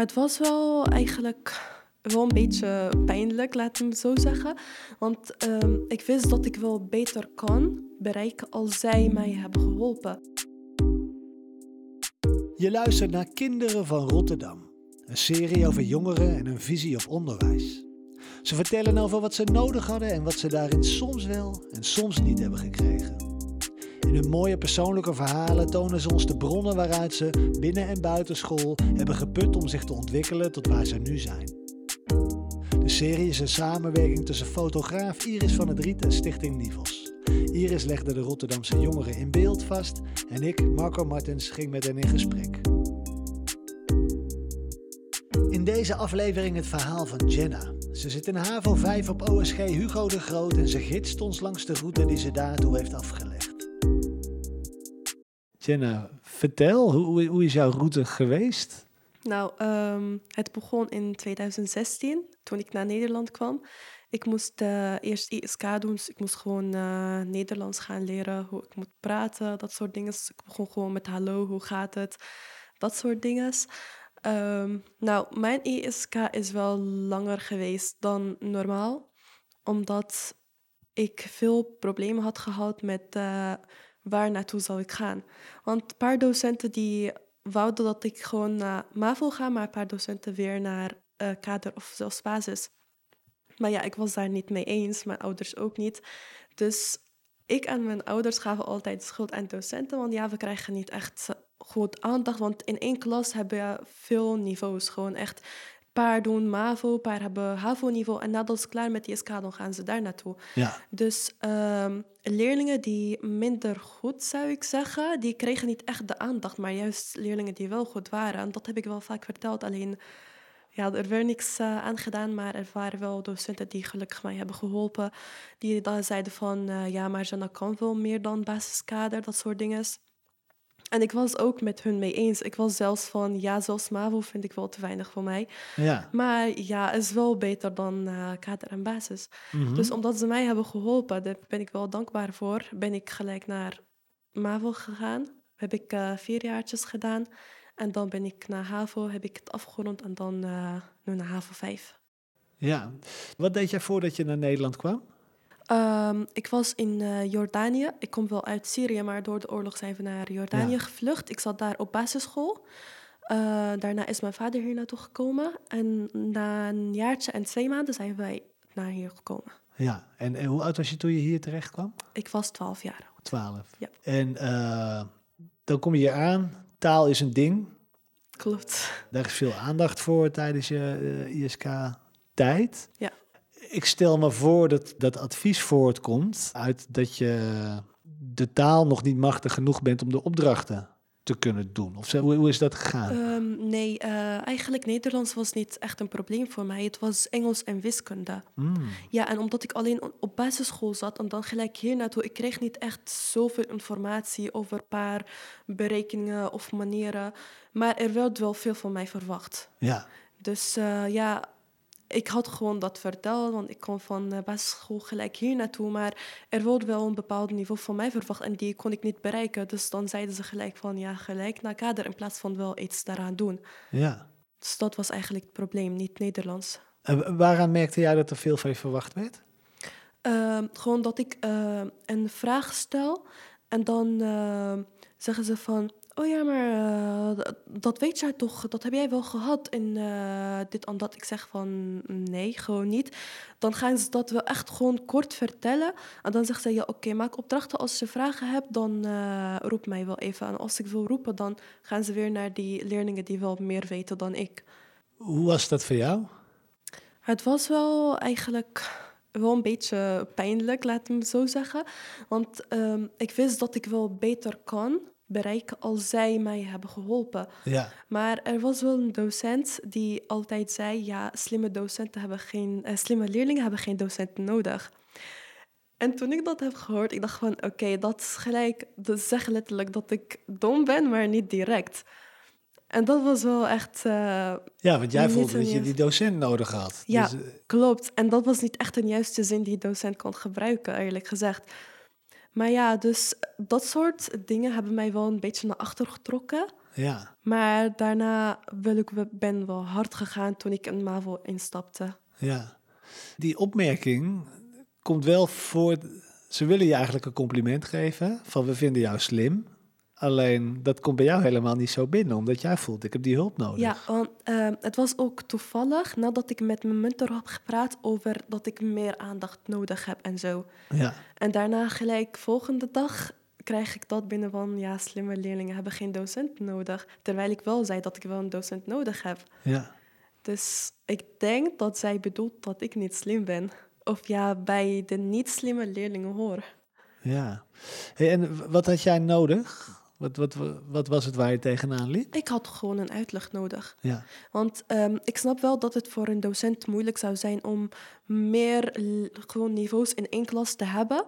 Het was wel eigenlijk wel een beetje pijnlijk, laten het zo zeggen. Want ehm, ik wist dat ik wel beter kan bereiken als zij mij hebben geholpen. Je luistert naar Kinderen van Rotterdam, een serie over jongeren en hun visie op onderwijs. Ze vertellen over wat ze nodig hadden en wat ze daarin soms wel en soms niet hebben gekregen. In hun mooie persoonlijke verhalen tonen ze ons de bronnen waaruit ze binnen en buiten school hebben geput om zich te ontwikkelen tot waar ze nu zijn. De serie is een samenwerking tussen fotograaf Iris van het Riet en Stichting Nivels. Iris legde de Rotterdamse jongeren in beeld vast en ik, Marco Martens, ging met hen in gesprek. In deze aflevering het verhaal van Jenna. Ze zit in HAVO 5 op OSG Hugo de Groot en ze gidst ons langs de route die ze daartoe heeft afgelegd. Jenna, vertel, hoe, hoe is jouw route geweest? Nou, ehm, het begon in 2016, toen ik naar Nederland kwam. Ik moest uh, eerst ISK doen, dus ik moest gewoon uh, Nederlands gaan leren, hoe ik moet praten, dat soort dingen. Dus ik begon gewoon met hallo, hoe gaat het, dat soort dingen. Um, nou, mijn ISK is wel langer geweest dan normaal, omdat ik veel problemen had gehad met uh, waar naartoe zou ik gaan. Want een paar docenten die wouden dat ik gewoon naar MAVO ga, maar een paar docenten weer naar uh, kader of zelfs basis. Maar ja, ik was daar niet mee eens, mijn ouders ook niet. Dus ik en mijn ouders gaven altijd schuld aan docenten, want ja, we krijgen niet echt goed aandacht. Want in één klas hebben we veel niveaus, gewoon echt paar doen MAVO, paar hebben HAVO-niveau. En nadat ze klaar met die SK, dan gaan ze daar naartoe. Ja. Dus um, leerlingen die minder goed, zou ik zeggen, die kregen niet echt de aandacht. Maar juist leerlingen die wel goed waren. En dat heb ik wel vaak verteld. Alleen, ja, er werd niks uh, aan gedaan. Maar er waren wel docenten die gelukkig mij hebben geholpen. Die dan zeiden van, uh, ja, maar Jana kan wel meer dan basiskader, dat soort dingen. En ik was ook met hun mee eens. Ik was zelfs van, ja, zelfs MAVO vind ik wel te weinig voor mij. Ja. Maar ja, is wel beter dan uh, kader en basis. Mhm. Dus omdat ze mij hebben geholpen, daar ben ik wel dankbaar voor, ben ik gelijk naar MAVO gegaan. Heb ik uh, vier jaartjes gedaan. En dan ben ik naar HAVO, heb ik het afgerond en dan uh, nu naar HAVO 5. Ja. Wat deed jij voordat je naar Nederland kwam? Um, ik was in uh, Jordanië. Ik kom wel uit Syrië, maar door de oorlog zijn we naar Jordanië Ja. gevlucht. Ik zat daar op basisschool. Uh, daarna is mijn vader hier naartoe gekomen. En na een jaartje en twee maanden zijn wij naar hier gekomen. Ja. En, en hoe oud was je toen je hier terecht kwam? Ik was 12 jaar. Twaalf. Ja. En uh, dan kom je hier aan. Taal is een ding. Klopt. Daar is veel aandacht voor tijdens je ISK-tijd. Ja. Ik stel me voor dat dat advies voortkomt uit dat je de taal nog niet machtig genoeg bent om de opdrachten te kunnen doen. Of hoe, hoe is dat gegaan? Um, nee, uh, eigenlijk Nederlands was niet echt een probleem voor mij. Het was Engels en wiskunde. Mm. Ja, en omdat ik alleen op basisschool zat en dan gelijk hier naartoe, ik kreeg niet echt zoveel informatie over een paar berekeningen of manieren. Maar er werd wel veel van mij verwacht. Ja. Dus uh, ja, ik had gewoon dat verteld, want ik kwam van de basisschool gelijk hier naartoe. Maar er wordt wel een bepaald niveau van mij verwacht en die kon ik niet bereiken. Dus dan zeiden ze gelijk van ja, gelijk naar kader in plaats van wel iets daaraan doen. Ja. Dus dat was eigenlijk het probleem, niet Nederlands. En waaraan merkte jij dat er veel van je verwacht werd? Uh, gewoon dat ik uh, een vraag stel en dan uh, zeggen ze van oh ja, maar uh, dat weet jij toch, dat heb jij wel gehad in uh, dit en dat. Ik zeg van nee, gewoon niet. Dan gaan ze dat wel echt gewoon kort vertellen. En dan zeggen ze, ja oké, okay, maak opdrachten. Als je vragen hebt, dan uh, roep mij wel even. En als ik wil roepen, dan gaan ze weer naar die leerlingen die wel meer weten dan ik. Hoe was dat voor jou? Het was wel eigenlijk wel een beetje pijnlijk, we het zo zeggen. Want um, ik wist dat ik wel beter kan bereiken als zij mij hebben geholpen. Ja. Maar er was wel een docent die altijd zei: ja, slimme docenten hebben geen, uh, slimme leerlingen hebben geen docenten nodig. En toen ik dat heb gehoord, ik dacht van oké, okay, dat is gelijk, dat zegt letterlijk dat ik dom ben, maar niet direct. En dat was wel echt. Uh, ja, want jij voelde dat je die docent nodig had. Ja, dus, uh... klopt. En dat was niet echt een juiste zin die docent kon gebruiken, eerlijk gezegd. Maar ja, dus dat soort dingen hebben mij wel een beetje naar achter getrokken. Ja, Maar daarna wil ik, ben wel hard gegaan toen ik een MAVO instapte. ja. Die opmerking komt wel voor... Ze willen je eigenlijk een compliment geven van we vinden jou slim. Alleen dat komt bij jou helemaal niet zo binnen, omdat jij voelt ik heb die hulp nodig. Ja, want ehm, het was ook toevallig nadat ik met mijn mentor heb gepraat over dat ik meer aandacht nodig heb en zo. Ja, En daarna gelijk volgende dag krijg ik dat binnen van ja, slimme leerlingen hebben geen docent nodig. Terwijl ik wel zei dat ik wel een docent nodig heb. ja. Dus ik denk dat zij bedoelt dat ik niet slim ben. Of ja, bij de niet slimme leerlingen hoor. ja. Hey, en wat had jij nodig? Wat, wat, wat was het waar je tegenaan liep? Ik had gewoon een uitleg nodig. Ja, Want ehm, ik snap wel dat het voor een docent moeilijk zou zijn om meer gewoon niveaus in één klas te hebben.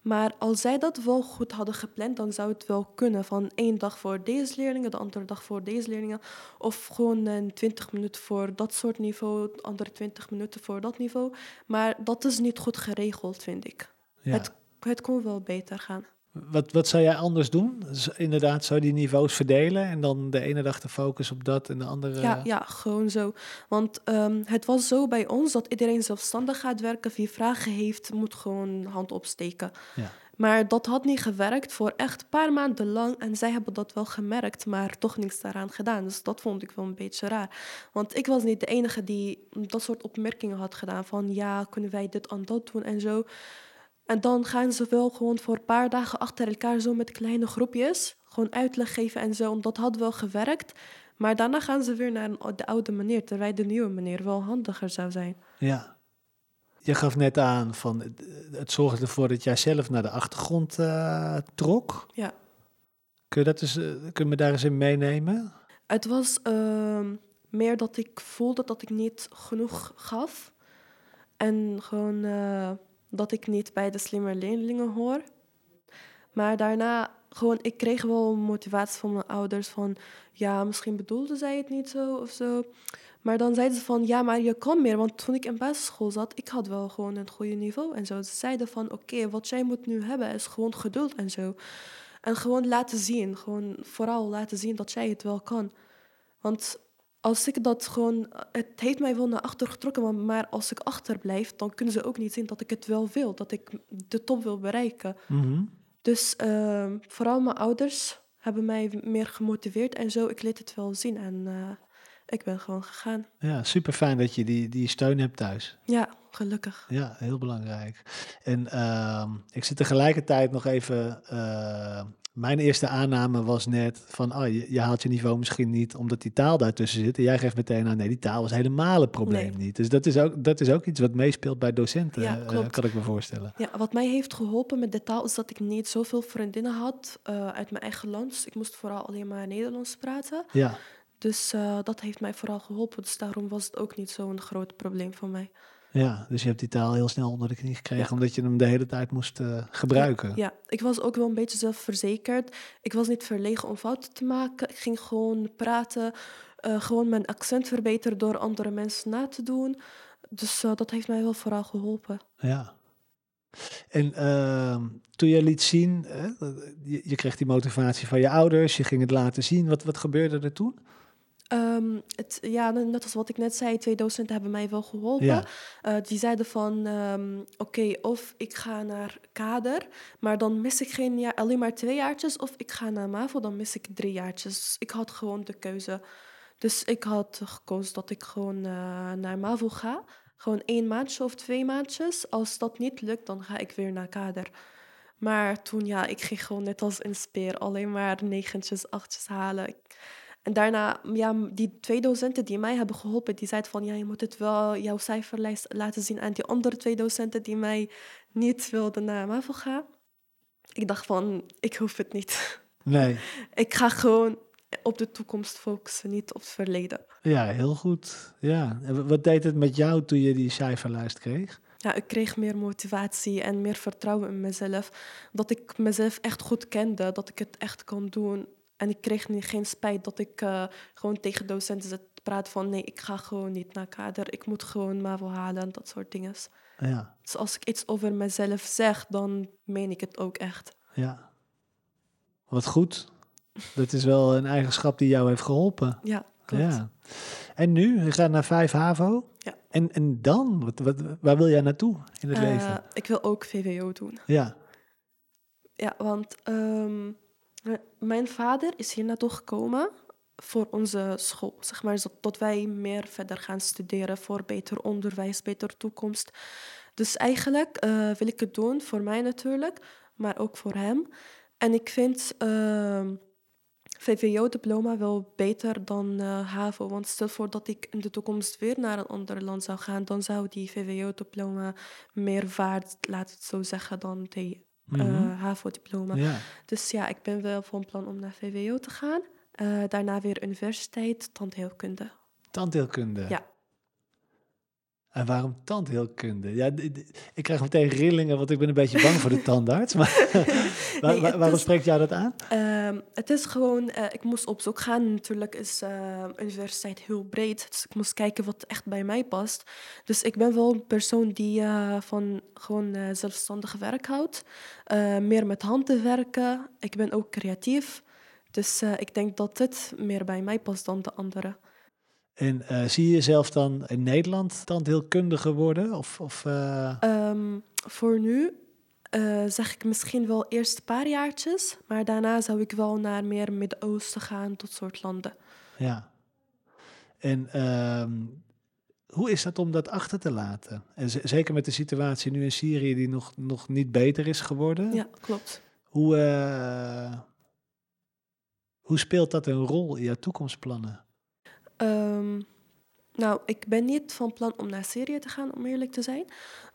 Maar als zij dat wel goed hadden gepland, dan zou het wel kunnen. Van één dag voor deze leerlingen, de andere dag voor deze leerlingen. Of gewoon een 20 minuten voor dat soort niveau, de andere 20 minuten voor dat niveau. Maar dat is niet goed geregeld, vind ik. ja. Het, het kon wel beter gaan. Wat, wat zou jij anders doen? Inderdaad, zou die niveaus verdelen en dan de ene dag de focus op dat en de andere... Ja, ja, gewoon zo. Want ehm, het was zo bij ons dat iedereen zelfstandig gaat werken. Wie vragen heeft, moet gewoon hand opsteken. Ja. Maar dat had niet gewerkt voor echt een paar maanden lang. En zij hebben dat wel gemerkt, maar toch niks daaraan gedaan. Dus dat vond ik wel een beetje raar. Want ik was niet de enige die dat soort opmerkingen had gedaan. Van ja, kunnen wij dit en dat doen en zo. En dan gaan ze wel gewoon voor een paar dagen achter elkaar zo met kleine groepjes. Gewoon uitleg geven en zo. Dat had wel gewerkt. Maar daarna gaan ze weer naar de oude manier. Terwijl de nieuwe manier wel handiger zou zijn. Ja. Je gaf net aan van het, het zorgde ervoor dat jij zelf naar de achtergrond eh, trok. Ja. Kun je, dat eens, eh, kun je me daar eens in meenemen? Het was ehm, meer dat ik voelde dat ik niet genoeg gaf. En gewoon eh, dat ik niet bij de slimme leerlingen hoor. Maar daarna, gewoon, ik kreeg wel motivatie van mijn ouders van... Ja, misschien bedoelde zij het niet zo of zo. Maar dan zeiden ze van, ja, maar je kan meer. Want toen ik in basisschool zat, ik had wel gewoon een goede niveau en zo. Ze zeiden van, oké, wat jij moet nu hebben is gewoon geduld en zo. En gewoon laten zien, gewoon vooral laten zien dat jij het wel kan. Want als ik dat gewoon, het heeft mij wel naar achter getrokken, maar, maar als ik achterblijf, dan kunnen ze ook niet zien dat ik het wel wil, dat ik de top wil bereiken. Mhm. Dus ehm, vooral mijn ouders hebben mij meer gemotiveerd en zo. Ik liet het wel zien en eh, ik ben gewoon gegaan. Ja, super fijn dat je die, die steun hebt thuis. Ja, gelukkig. Ja, heel belangrijk. En ehm, ik zit tegelijkertijd nog even. Mijn eerste aanname was net van, oh, je, je haalt je niveau misschien niet omdat die taal daartussen zit. En jij geeft meteen aan, nee, die taal was helemaal het probleem Nee. niet. Dus dat is, ook, dat is ook iets wat meespeelt bij docenten, Ja, eh, kan ik me voorstellen. Ja, wat mij heeft geholpen met de taal is dat ik niet zoveel vriendinnen had eh, uit mijn eigen land. Dus ik moest vooral alleen maar Nederlands praten. Ja, Dus eh, dat heeft mij vooral geholpen. Dus daarom was het ook niet zo'n groot probleem voor mij. Ja, dus je hebt die taal heel snel onder de knie gekregen, omdat je hem de hele tijd moest eh, gebruiken. Ja, ik was ook wel een beetje zelfverzekerd. Ik was niet verlegen om fouten te maken. Ik ging gewoon praten, eh, gewoon mijn accent verbeteren door andere mensen na te doen. Dus eh, dat heeft mij wel vooral geholpen. Ja. En ehm, toen je liet zien, hè, je, je kreeg die motivatie van je ouders, je ging het laten zien. Wat, wat gebeurde er toen? Ehm, het, ja, net als wat ik net zei, twee docenten hebben mij wel geholpen. Ja. Eh, die zeiden van, ehm, oké, of ik ga naar kader, maar dan mis ik geen jaar, alleen maar twee jaartjes, of ik ga naar MAVO, dan mis ik drie jaartjes. Dus ik had gewoon de keuze. Dus ik had gekozen dat ik gewoon eh, naar MAVO ga. Gewoon één maandje of twee maandjes. Als dat niet lukt, dan ga ik weer naar kader. Maar toen, ja, ik ging gewoon net als een speer alleen maar negentjes, achtjes halen. Ik- En daarna, ja, die twee docenten die mij hebben geholpen, die zeiden van, ja, je moet het wel jouw cijferlijst laten zien aan die andere twee docenten die mij niet wilden naar MAVO gaan. Ik dacht van, ik hoef het niet. Nee, Ik ga gewoon op de toekomst focussen, niet op het verleden. ja, heel goed. Ja. En wa- wat deed het met jou toen je die cijferlijst kreeg? Ja, ik kreeg meer motivatie en meer vertrouwen in mezelf. Dat ik mezelf echt goed kende, dat ik het echt kon doen. En ik kreeg niet, geen spijt dat ik eh, gewoon tegen docenten te praten van... nee, ik ga gewoon niet naar kader, ik moet gewoon MAVO halen en dat soort dingen. Ja, Dus als ik iets over mezelf zeg, dan meen ik het ook echt. ja. Wat goed. Dat is wel een eigenschap die jou heeft geholpen. Ja, klopt. Ja. En nu? Je gaat naar 5 HAVO? Ja. En, en dan? Wat, wat, waar wil jij naartoe in het Eh, leven? ik wil ook VWO doen. Ja. Ja, want ehm, eh, mijn vader is hier naartoe gekomen voor onze school. Zeg maar, zodat wij meer verder gaan studeren voor beter onderwijs, beter toekomst. Dus eigenlijk eh, wil ik het doen, voor mij natuurlijk, maar ook voor hem. En ik vind ehm, VWO-diploma wel beter dan eh, HAVO. Want stel voor dat ik in de toekomst weer naar een ander land zou gaan, dan zou die VWO-diploma meer waard, laat het zo zeggen, dan die eh, Mhm. HAVO-diploma. ja. Dus ja, ik ben wel van plan om naar VWO te gaan. Eh, daarna weer universiteit, tandheelkunde. Tandheelkunde. Ja. En waarom tandheelkunde? Ja, ik krijg meteen rillingen, want ik ben een beetje bang voor de tandarts. Maar waar- Nee, waarom is- spreekt jou dat aan? Ehm, het is gewoon, eh, ik moest op zoek gaan. Natuurlijk is eh, universiteit heel breed. Dus ik moest kijken wat echt bij mij past. Dus ik ben wel een persoon die eh, van gewoon zelfstandig werk houdt. Meer met handen werken. Ik ben ook creatief. Dus ik denk dat dit meer bij mij past dan de andere. En eh, zie je jezelf dan in Nederland tandheelkundige worden? Of, of, eh, Ehm, voor nu eh, zeg ik misschien wel eerst een paar jaartjes. Maar daarna zou ik wel naar meer Midden-Oosten gaan, tot soort landen. ja. En ehm, hoe is dat om dat achter te laten? En zeker met de situatie nu in Syrië die nog, nog niet beter is geworden. Ja, klopt. Hoe, hoe speelt dat een rol in jouw toekomstplannen? Ehm, nou, ik ben niet van plan om naar Syrië te gaan, om eerlijk te zijn.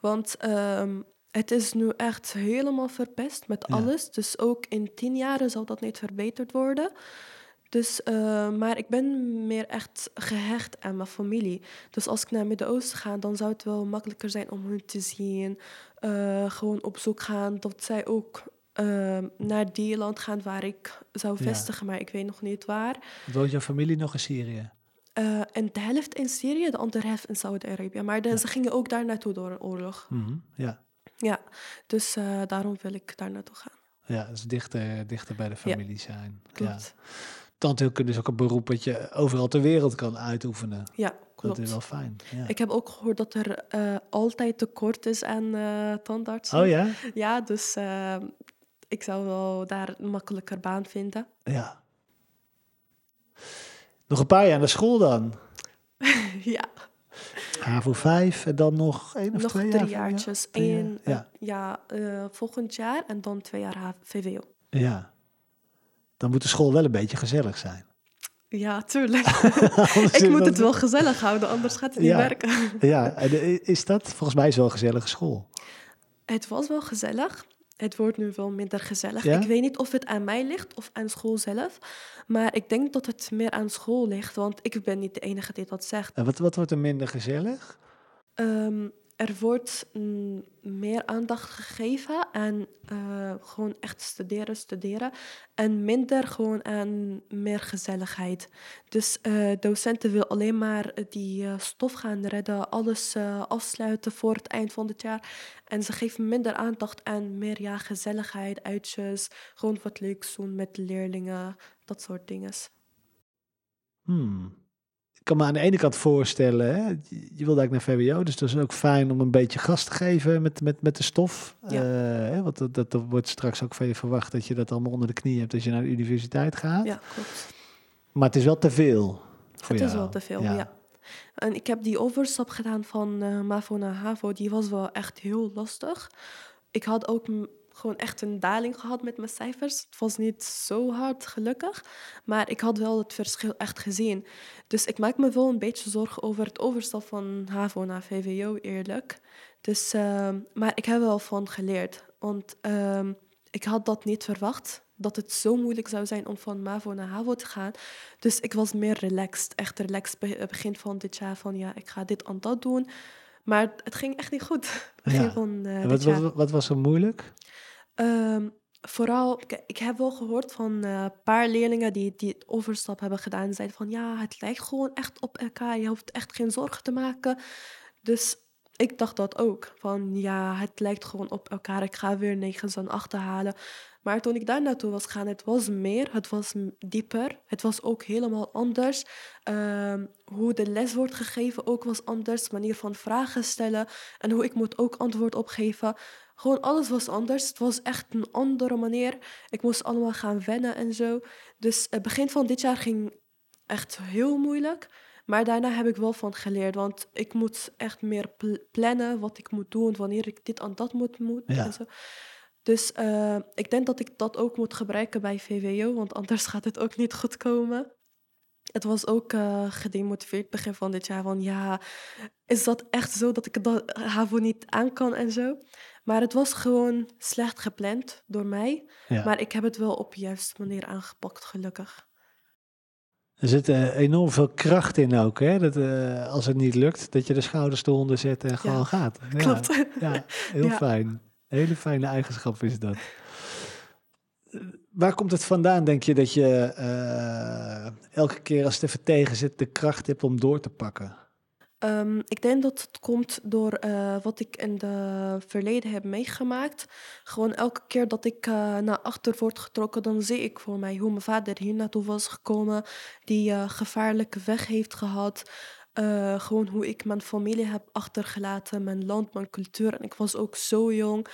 Want ehm, het is nu echt helemaal verpest met Ja. alles. Dus ook in tien jaren zal dat niet verbeterd worden. Dus, eh, maar ik ben meer echt gehecht aan mijn familie. Dus als ik naar het Midden-Oosten ga, dan zou het wel makkelijker zijn om hun te zien. Eh, gewoon op zoek gaan dat zij ook eh, naar die land gaan waar ik zou Ja. vestigen. Maar ik weet nog niet waar. Woont jouw familie nog in Syrië? Eh, en de helft in Syrië, de andere helft in Saudi-Arabië. Maar de- Ja. ze gingen ook daar naartoe door een oorlog. Mhm, Ja, Ja, dus eh, daarom wil ik daar naartoe gaan. ja, dus dichter, dichter bij de familie zijn. Ja. Klopt. Tandheelkunde is ook een beroep wat je overal ter wereld kan uitoefenen. Ja, klopt. Dat is wel fijn. Ja. Ik heb ook gehoord dat er eh, altijd tekort is aan tandartsen. Oh ja? Ja, dus ik zou wel daar een makkelijker baan vinden. Ja. Nog een paar jaar naar school dan. ja, HAVO 5 en dan nog één of nog twee drie jaar? jaartjes. Drie jaar, Eén, ja. eh, ja eh, volgend jaar en dan twee jaar VWO. Ja. Dan moet de school wel een beetje gezellig zijn. Ja, tuurlijk. Ik moet het wel gezellig houden, anders gaat het niet werken. Ja, en eh, is dat? Volgens mij is het wel een gezellige school. Het was wel gezellig. Het wordt nu wel minder gezellig. Ja? Ik weet niet of het aan mij ligt of aan school zelf. Maar ik denk dat het meer aan school ligt. Want ik ben niet de enige die dat zegt. En wat, wat wordt er minder gezellig? Ehm, er wordt mm, meer aandacht gegeven aan eh, gewoon echt studeren, studeren. En minder gewoon aan meer gezelligheid. Dus eh, docenten willen alleen maar die eh, stof gaan redden, alles afsluiten voor het eind van het jaar. En ze geven minder aandacht aan meer ja, gezelligheid, uitjes, gewoon wat leuks doen met leerlingen, dat soort dingen. Hmm. Kan me aan de ene kant voorstellen, hè, je wilt eigenlijk naar VWO, dus dat is ook fijn om een beetje gas te geven met, met, met de stof. Ja. Eh, hè, want dat, dat, dat wordt straks ook van je verwacht dat je dat allemaal onder de knie hebt als je naar de universiteit gaat. Ja, klopt. Maar het is wel te veel. Voor Het is jou. wel te veel, ja. En ik heb die overstap gedaan van eh, MAVO naar HAVO. Die was wel echt heel lastig. Ik had ook gewoon echt een daling gehad met mijn cijfers. Het was niet zo hard, gelukkig. Maar ik had wel het verschil echt gezien. Dus ik maak me wel een beetje zorgen over het overstap van HAVO naar VWO, eerlijk. Dus, ehm, maar ik heb er wel van geleerd. Want ehm, ik had dat niet verwacht. Dat het zo moeilijk zou zijn om van MAVO naar HAVO te gaan. Dus ik was meer relaxed. Echt relaxed be- begin van dit jaar. Van ja, ik ga dit en dat doen. Maar het ging echt niet goed. Begin Ja. van eh, wat, wat, wat was er moeilijk? Ehm, vooral, k- ik heb wel gehoord van een paar leerlingen die, die het overstap hebben gedaan. Zeiden van ja, het lijkt gewoon echt op elkaar. Je hoeft echt geen zorgen te maken. Dus ik dacht dat ook. Van ja, het lijkt gewoon op elkaar. Ik ga weer negen en acht halen. Maar toen ik daar naartoe was gaan, het was meer, het was dieper. Het was ook helemaal anders. Ehm, hoe de les wordt gegeven ook was anders. Manier van vragen stellen en hoe ik moet ook antwoord opgeven. Gewoon alles was anders. Het was echt een andere manier. Ik moest allemaal gaan wennen en zo. Dus het begin van dit jaar ging echt heel moeilijk. Maar daarna heb ik wel van geleerd. Want ik moet echt meer plannen wat ik moet doen. Wanneer ik dit en dat moet doen. En zo. Dus uh, ik denk dat ik dat ook moet gebruiken bij VWO. Want anders gaat het ook niet goed komen. Het was ook uh, gedemotiveerd begin van dit jaar. Van ja, is dat echt zo dat ik dat HAVO niet aan kan en zo? Maar het was gewoon slecht gepland door mij. Maar ik heb het wel op de juiste manier aangepakt, gelukkig. Er zit uh, enorm veel kracht in ook, hè? Dat, uh, als het niet lukt, dat je de schouders eronder zet en gewoon gaat. Ja, Klopt. Ja, heel fijn. Hele fijne eigenschap is dat. Waar komt het vandaan, denk je, dat je uh, elke keer als het even tegen zit, de kracht hebt om door te pakken? Um, ik denk dat het komt door uh, wat ik in de verleden heb meegemaakt. Gewoon elke keer dat ik uh, naar achter word getrokken, dan zie ik voor mij hoe mijn vader hier naartoe was gekomen, die uh, gevaarlijke weg heeft gehad. gewoon hoe ik mijn familie heb achtergelaten, mijn land, mijn cultuur. En ik was ook zo jong.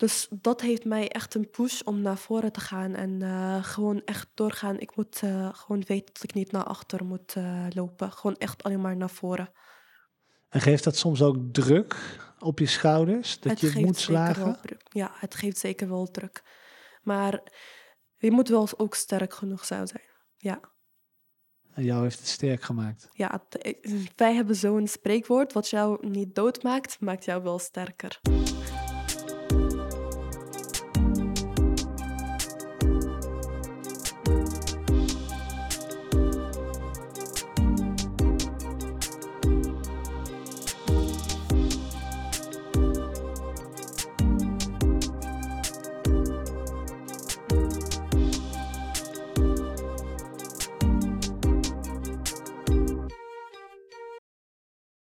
Dus dat heeft mij echt een push om naar voren te gaan en uh, gewoon echt doorgaan. Ik moet uh, gewoon weten dat ik niet naar achter moet uh, lopen. Gewoon echt alleen maar naar voren. En geeft dat soms ook druk op je schouders? Dat het je moet slagen? Ja, het geeft zeker wel druk. Maar je moet wel ook sterk genoeg zijn. Ja. En jou heeft het sterk gemaakt. Ja, wij hebben zo'n spreekwoord: wat jou niet doodmaakt, maakt jou wel sterker.